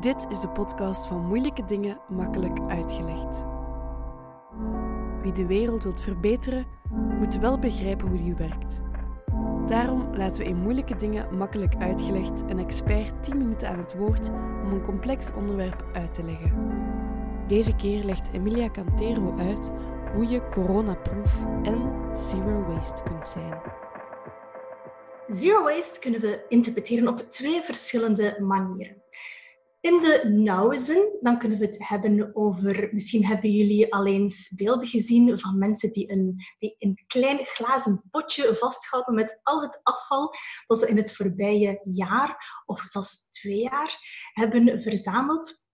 Dit is de podcast van moeilijke dingen makkelijk uitgelegd. Wie de wereld wilt verbeteren, moet wel begrijpen hoe die werkt. Daarom laten we in moeilijke dingen makkelijk uitgelegd een expert 10 minuten aan het woord om een complex onderwerp uit te leggen. Deze keer legt Emilia Cantero uit hoe je coronaproof en zero waste kunt zijn. Zero waste kunnen we interpreteren op twee verschillende manieren. In de nauwe zin, dan kunnen we het hebben over, misschien hebben jullie al eens beelden gezien van mensen die een, die een klein glazen potje vasthouden met al het afval dat ze in het voorbije jaar of zelfs twee jaar hebben verzameld.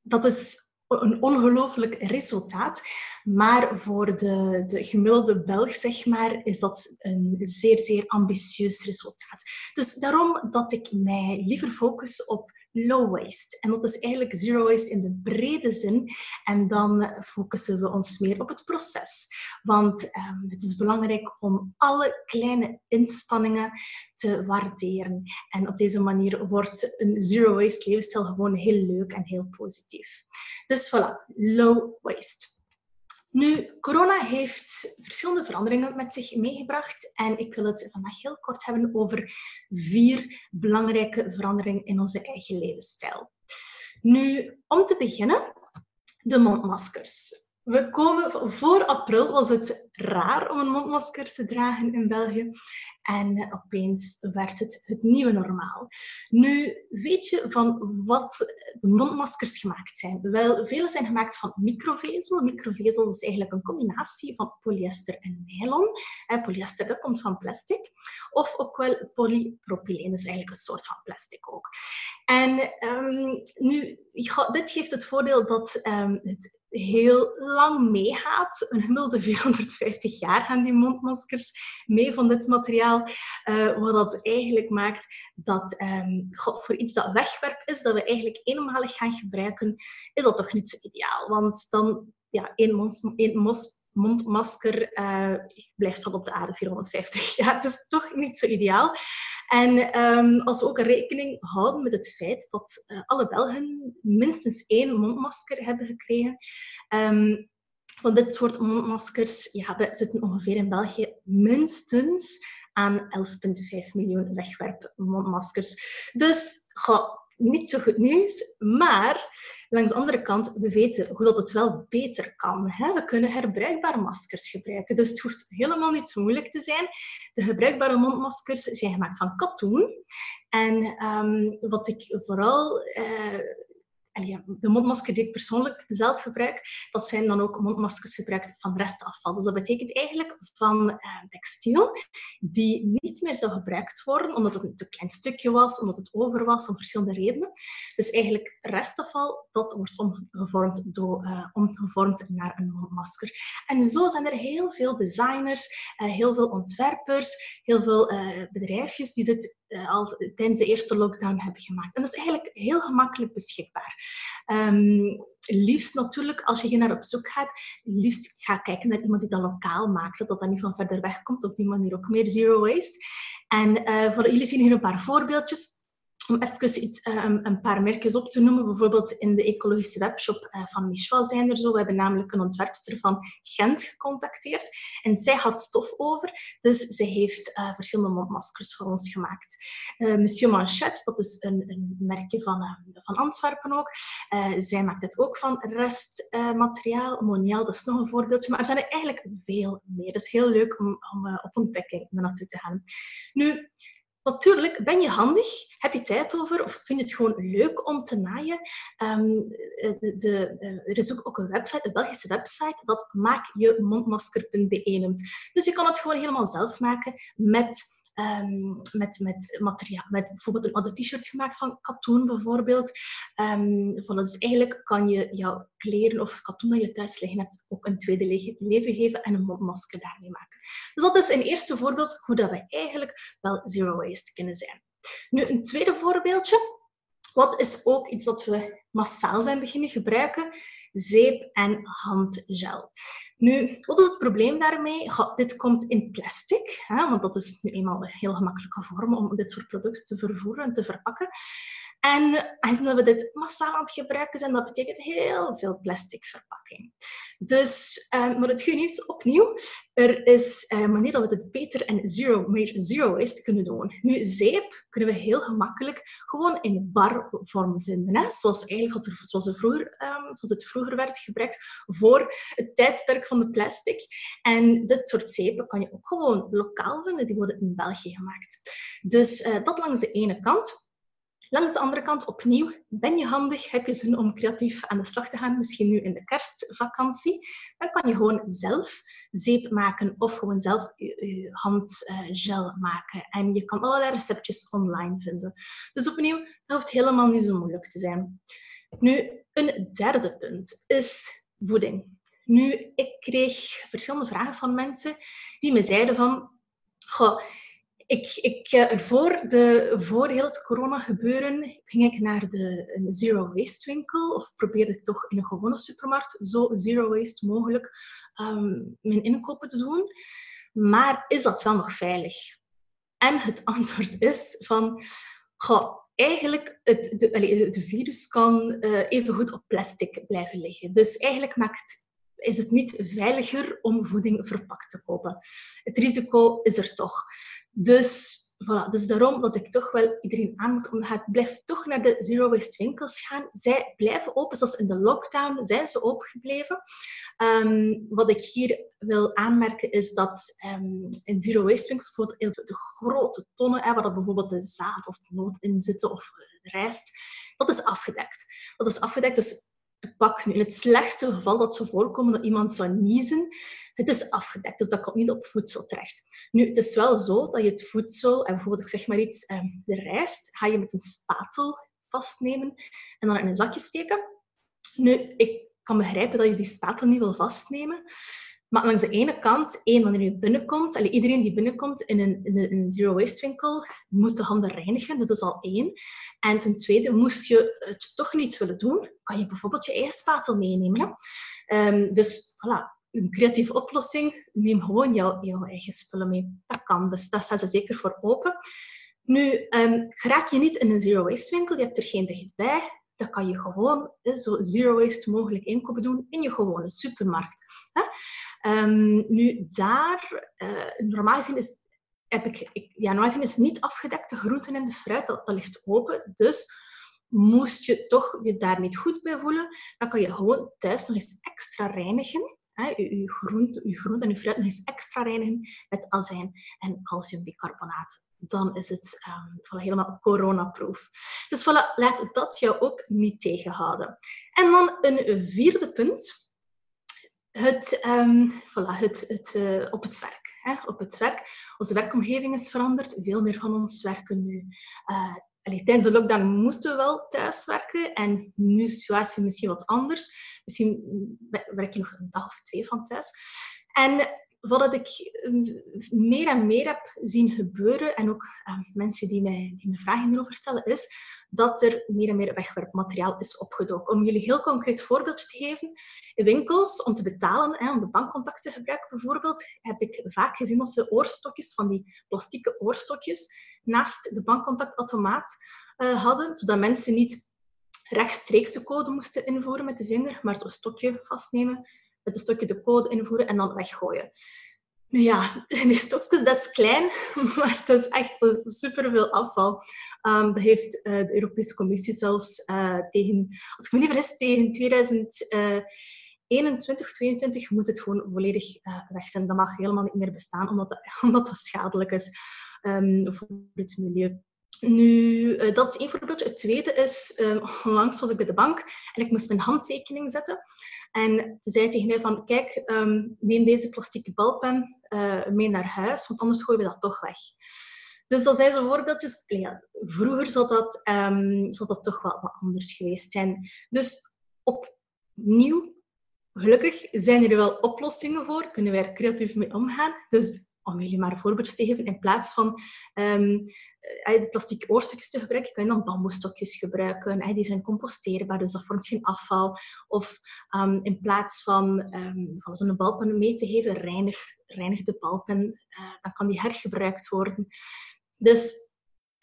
Dat is een ongelooflijk resultaat. Maar voor de, de gemiddelde Belg, zeg maar, is dat een zeer, zeer ambitieus resultaat. Dus daarom dat ik mij liever focus op low waste. En dat is eigenlijk zero waste in de brede zin. En dan focussen we ons meer op het proces. Want um, het is belangrijk om alle kleine inspanningen te waarderen. En op deze manier wordt een zero waste levensstijl gewoon heel leuk en heel positief. Dus voilà, low waste. Nu, corona heeft verschillende veranderingen met zich meegebracht en ik wil het vandaag heel kort hebben over vier belangrijke veranderingen in onze eigen levensstijl. Nu, om te beginnen, de mondmaskers. We komen, voor april was het raar om een mondmasker te dragen in België. En opeens werd het het nieuwe normaal. Nu, weet je van wat de mondmaskers gemaakt zijn? Wel, vele zijn gemaakt van microvezel. Microvezel is eigenlijk een combinatie van polyester en nylon. polyester, dat komt van plastic. Of ook wel polypropyleen, is eigenlijk een soort van plastic ook. En um, nu, dit geeft het voordeel dat um, het heel lang meegaat. Een gemiddelde 450 jaar gaan die mondmaskers mee van dit materiaal. Uh, wat dat eigenlijk maakt dat um, voor iets dat wegwerp is, dat we eigenlijk eenmalig gaan gebruiken, is dat toch niet zo ideaal. Want dan, ja, één, mons, één mos, mondmasker uh, blijft van op de aarde 450 jaar. Het is toch niet zo ideaal. En um, als we ook rekening houden met het feit dat uh, alle Belgen minstens één mondmasker hebben gekregen. Um, van dit soort mondmaskers ja, we zitten ongeveer in België minstens aan 11,5 miljoen wegwerpmondmaskers. Dus ga, niet zo goed nieuws. Maar langs de andere kant, we weten hoe dat het wel beter kan. Hè? We kunnen herbruikbare maskers gebruiken. Dus het hoeft helemaal niet zo moeilijk te zijn. De gebruikbare mondmaskers zijn gemaakt van katoen. En um, wat ik vooral uh, de mondmasker die ik persoonlijk zelf gebruik, dat zijn dan ook mondmaskers gebruikt van restafval. Dus dat betekent eigenlijk van uh, textiel die niet meer zou gebruikt worden omdat het een te klein stukje was, omdat het over was, om verschillende redenen. Dus eigenlijk restafval, dat wordt omgevormd, door, uh, omgevormd naar een mondmasker. En zo zijn er heel veel designers, uh, heel veel ontwerpers, heel veel bedrijfjes die dit al tijdens de eerste lockdown hebben gemaakt. En dat is eigenlijk heel gemakkelijk beschikbaar. Um, liefst natuurlijk, als je hier naar op zoek gaat, liefst ga kijken naar iemand die dat lokaal maakt, zodat dat niet van verder weg komt. Op die manier ook meer zero waste. En uh, voor jullie zien hier een paar voorbeeldjes om even iets, uh, een paar merkjes op te noemen. Bijvoorbeeld in de ecologische webshop uh, van Michel zijn er zo. We hebben namelijk een ontwerpster van Gent gecontacteerd. En zij had stof over, dus ze heeft uh, verschillende mondmaskers voor ons gemaakt. Monsieur Manchet, dat is een, een merkje van, van Antwerpen ook. zij maakt het ook van restmateriaal. Monial, dat is nog een voorbeeldje. Maar er zijn er eigenlijk veel meer. Het is heel leuk om, om op ontdekking naartoe te gaan. Nu, Natuurlijk, ben je handig? Heb je tijd over? Of vind je het gewoon leuk om te naaien? Um, de, de, er is ook, ook een website, een Belgische website, dat maakjemondmasker.be noemt. Dus je kan het gewoon helemaal zelf maken met um, met, met materiaal. Met bijvoorbeeld een ander t-shirt gemaakt van katoen bijvoorbeeld. Um, dus eigenlijk kan je jouw kleren of katoen dat je thuis liggen hebt ook een tweede leven geven en een mondmasker daarmee maken. Dus dat is een eerste voorbeeld hoe dat we eigenlijk wel zero waste kunnen zijn. Nu, een tweede voorbeeldje. Wat is ook iets dat we massaal zijn beginnen gebruiken? Zeep en handgel. Nu, wat is het probleem daarmee? dit komt in plastic, hè, want dat is nu eenmaal een heel gemakkelijke vorm om dit soort producten te vervoeren en te verpakken. En aangezien we dit massaal aan het gebruiken zijn, dat betekent heel veel plastic verpakking. Dus, uh, maar het goede nieuws opnieuw, er is een manier dat we dit beter en zero, zero waste kunnen doen. Nu, zeep kunnen we heel gemakkelijk gewoon in barvorm vinden. Hè? Zoals, eigenlijk zoals, er vroeger, um, zoals het vroeger werd gebruikt voor het tijdperk van de plastic. En dit soort zeepen kan je ook gewoon lokaal vinden. Die worden in België gemaakt. Dus uh, dat langs de ene kant. Langs de andere kant, opnieuw, ben je handig, heb je zin om creatief aan de slag te gaan, misschien nu in de kerstvakantie, dan kan je gewoon zelf zeep maken of gewoon zelf je, handgel maken. En je kan allerlei receptjes online vinden. Dus opnieuw, dat hoeft helemaal niet zo moeilijk te zijn. Nu, een derde punt is voeding. Nu, ik kreeg verschillende vragen van mensen die me zeiden van... Goh, ik, ik, eh, voor, de, voor heel het corona gebeuren ging ik naar de zero waste winkel of probeerde ik toch in een gewone supermarkt zo zero waste mogelijk um, mijn inkopen te doen. Maar is dat wel nog veilig? En het antwoord is van, eigenlijk het, de, de virus kan uh, even goed op plastic blijven liggen. Dus eigenlijk maakt, is het niet veiliger om voeding verpakt te kopen. Het risico is er toch. Dus, voilà. dus daarom dat ik toch wel iedereen aan moet omgaan. Blijf toch naar de Zero Waste winkels gaan. Zij blijven open, zoals in de lockdown zijn ze opengebleven. Um, wat ik hier wil aanmerken is dat um, in Zero Waste winkels, bijvoorbeeld de grote tonnen, waar dat bijvoorbeeld de zaad of de noot in zitten of rijst, dat is afgedekt. Dat is afgedekt, dus pak nu in het slechtste geval dat zou voorkomen dat iemand zou niezen, het is afgedekt, dus dat komt niet op voedsel terecht. Nu, het is wel zo dat je het voedsel, en bijvoorbeeld ik zeg maar iets, ehm, de rijst, ga je met een spatel vastnemen en dan in een zakje steken. Nu, ik kan begrijpen dat je die spatel niet wil vastnemen, maar langs de ene kant, één, wanneer je binnenkomt, iedereen die binnenkomt in een, in een, zero waste winkel, moet de handen reinigen. Dat is al één. En ten tweede, moest je het toch niet willen doen, kan je bijvoorbeeld je eigen spatel meenemen. Um, dus voilà, een creatieve oplossing, neem gewoon jouw, jouw eigen spullen mee. Dat kan, dus daar staan ze zeker voor open. Nu, um, raak je niet in een zero waste winkel, je hebt er geen dichtbij, dan kan je gewoon zo zero waste mogelijk inkopen doen in je gewone supermarkt. Um, nu, daar, uh, normaal gezien is, heb ik, ja, normaal gezien is niet afgedekte groenten en de fruit, dat, ligt open. Dus moest je toch je daar niet goed bij voelen, dan kan je gewoon thuis nog eens extra reinigen. Hè, je, je, groente, je groente en je fruit nog eens extra reinigen met azijn en calciumbicarbonaat. Dan is het um, helemaal coronaproof. Dus voilà, laat dat jou ook niet tegenhouden. En dan een vierde punt het, um, voilà, het, het, uh, op het werk. Hè? Op het werk. Onze werkomgeving is veranderd. Veel meer van ons werken nu. Uh, tijdens de lockdown moesten we wel thuiswerken. En nu is de situatie misschien wat anders. Misschien werk je nog een dag of twee van thuis. En wat ik ehm, meer en meer heb zien gebeuren, en ook uh, mensen die mij, die me vragen erover stellen, is dat er meer en meer wegwerpmateriaal is opgedoken. Om jullie een heel concreet voorbeeld te geven, in winkels, om te betalen, hè, om de bankcontact te gebruiken bijvoorbeeld, heb ik vaak gezien dat ze oorstokjes, van die plastieke oorstokjes, naast de bankcontactautomaat uh, hadden, zodat mensen niet rechtstreeks de code moesten invoeren met de vinger, maar zo'n stokje vastnemen, met een stokje de code invoeren en dan weggooien. Nu ja, die stokjes, dat is klein, maar dat is echt dat superveel afval. Um, dat heeft uh, de Europese Commissie zelfs uh, tegen, als ik me niet vergis, tegen 2021 of 2022 moet het gewoon volledig weg zijn. Dat mag helemaal niet meer bestaan, omdat dat, omdat dat schadelijk is um, voor het milieu. Nu, uh, dat is één voorbeeldje. Het tweede is, um, onlangs was ik bij de bank en ik moest mijn handtekening zetten. En ze zei tegen mij van, kijk, um, neem deze plastieke balpen uh, mee naar huis, want anders gooien we dat toch weg. Dus dat zijn zo voorbeeldjes. Vroeger zou dat, zou dat toch wel wat anders geweest zijn. Dus opnieuw, gelukkig zijn er wel oplossingen voor. Kunnen wij er creatief mee omgaan. Dus om jullie maar een voorbeeld te geven, in plaats van um, plastic oorstukjes te gebruiken, kan je dan bamboestokjes gebruiken. Die zijn composteerbaar, dus dat vormt geen afval. Of um, in plaats van, um, van zo'n balpen mee te geven, reinig, reinig de balpen, dan kan die hergebruikt worden. Dus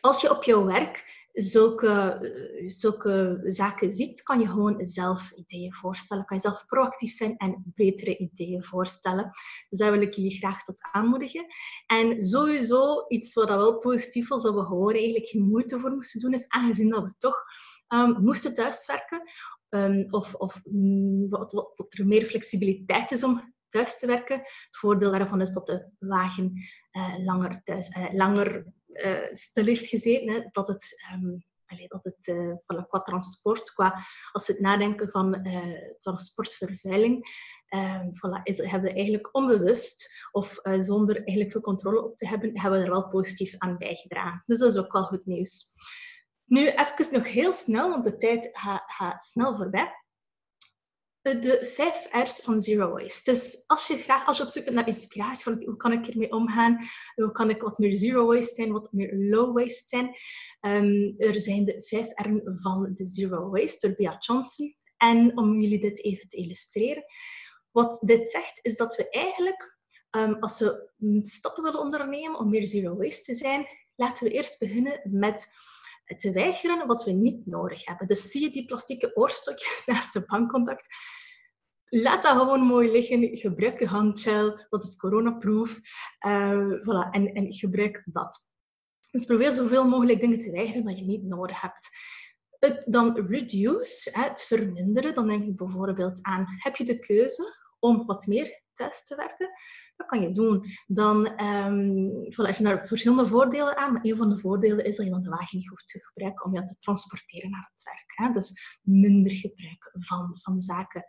als je op jouw werk zulke, eh, zulke zaken ziet, kan je gewoon zelf ideeën voorstellen. Kan je zelf proactief zijn en betere ideeën voorstellen. Dus daar wil ik jullie graag tot aanmoedigen. En sowieso iets wat wel positief was, dat we gewoon eigenlijk geen moeite voor moesten doen, is aangezien dat we toch um, moesten thuiswerken, um, of, of mm, wat, wat, er meer flexibiliteit is om thuis te werken. Het voordeel daarvan is dat de wagen uh, langer, thuis, uh, langer uh, stil heeft gezeten. Hè, dat het, um, dat het voilà, qua transport, qua, als het nadenken van uh, transportvervuiling, uh, voilà, is, hebben we eigenlijk onbewust of zonder eigenlijk veel controle op te hebben, hebben we er wel positief aan bijgedragen. Dus dat is ook wel goed nieuws. Nu even nog heel snel, want de tijd gaat snel voorbij de vijf R's van Zero Waste. Dus als je graag, als op zoek bent naar inspiratie hoe kan ik ermee omgaan, hoe kan ik wat meer Zero Waste zijn, wat meer Low Waste zijn, um, er zijn de vijf R's van de Zero Waste door Bea Johnson. En om jullie dit even te illustreren, wat dit zegt is dat we eigenlijk, um, als we stappen willen ondernemen om meer Zero Waste te zijn, laten we eerst beginnen met te weigeren wat we niet nodig hebben. Dus zie je die plastieke oorstokjes naast de bankcontact? Laat dat gewoon mooi liggen. Gebruik je handgel, dat is coronaproof. Uh, voilà, en, en gebruik dat. Dus probeer zoveel mogelijk dingen te weigeren dat je niet nodig hebt. Het dan reduce, het verminderen, dan denk ik bijvoorbeeld aan, heb je de keuze om wat meer thuis te werken? Kan je doen. Dan um, voilà, er zijn daar verschillende voordelen aan, maar een van de voordelen is dat je dan de wagen niet hoeft te gebruiken om je te transporteren naar het werk. Hè? Dus minder gebruik van, van zaken.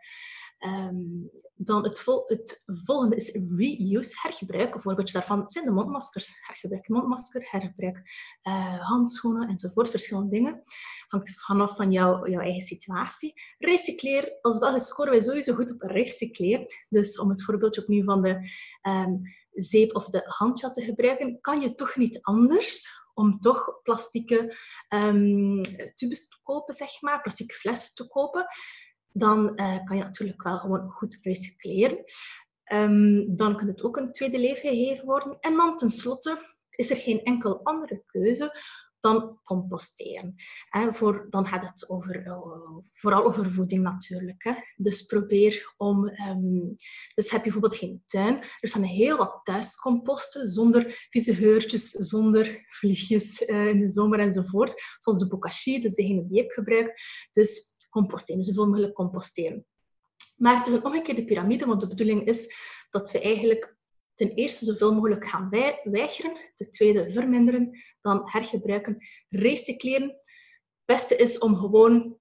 Um, dan het, vol, het, volgende is reuse, hergebruik. Een voorbeeldje daarvan zijn de mondmaskers. Hergebruik mondmasker, hergebruik uh, handschoenen enzovoort. Verschillende dingen. Hangt vanaf van jou, jouw eigen situatie. Recycleer. Als Belgen scoren wij sowieso goed op recycleren. Dus om het voorbeeldje opnieuw van de um, zeep of de handjat te gebruiken, kan je toch niet anders om toch plastieke um, tubes te kopen, zeg maar, plastic fles te kopen dan uh, kan je natuurlijk wel gewoon goed recycleren. Um, dan kan het ook een tweede leven gegeven worden. En dan tenslotte is er geen enkel andere keuze dan composteren. En voor, dan gaat het over, uh, vooral over voeding natuurlijk. Hè. Dus probeer om... Um, dus heb je bijvoorbeeld geen tuin. Er staan heel wat thuiscomposten zonder vieze geurtjes, zonder vliegjes uh, in de zomer enzovoort. Zoals de bokashi, dat is degene die ik gebruik. Dus composteren, zoveel mogelijk composteren. Maar het is een omgekeerde piramide, want de bedoeling is dat we eigenlijk ten eerste zoveel mogelijk gaan weigeren, ten tweede verminderen, dan hergebruiken, recycleren. Het beste is om gewoon,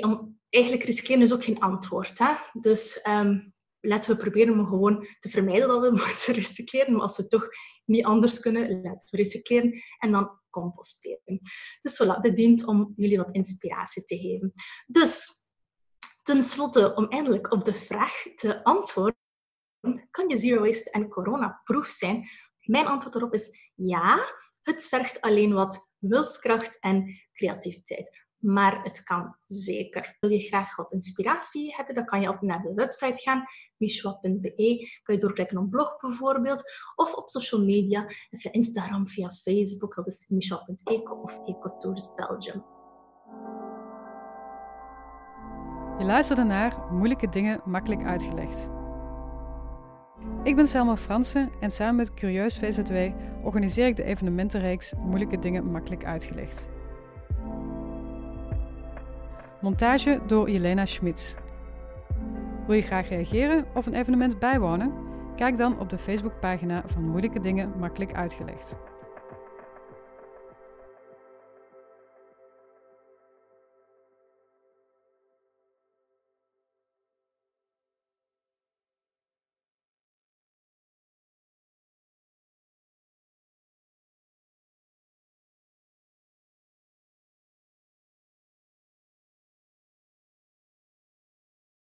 om, eigenlijk recycleren is ook geen antwoord. Hè? Dus um, laten we proberen om gewoon te vermijden dat we moeten recycleren. Maar als we toch niet anders kunnen, laten we recycleren en dan composteren. Dus voilà, dit dient om jullie wat inspiratie te geven. Dus, tenslotte, om eindelijk op de vraag te antwoorden, kan je zero waste en corona-proof zijn? Mijn antwoord daarop is ja. Het vergt alleen wat wilskracht en creativiteit. Maar het kan zeker. Wil je graag wat inspiratie hebben, dan kan je altijd naar de website gaan, mishwa.be. Kan je doorklikken op blog bijvoorbeeld, of op social media, via Instagram, via Facebook, dat is mishwa.eco of Ecotours Belgium. Je luisterde naar Moeilijke Dingen Makkelijk Uitgelegd. Ik ben Selma Fransen en samen met Curieus VZW organiseer ik de evenementenreeks Moeilijke Dingen Makkelijk Uitgelegd. Montage door Jelena Schmitz. Wil je graag reageren of een evenement bijwonen? Kijk dan op de Facebookpagina van Moeilijke Dingen Makkelijk Uitgelegd.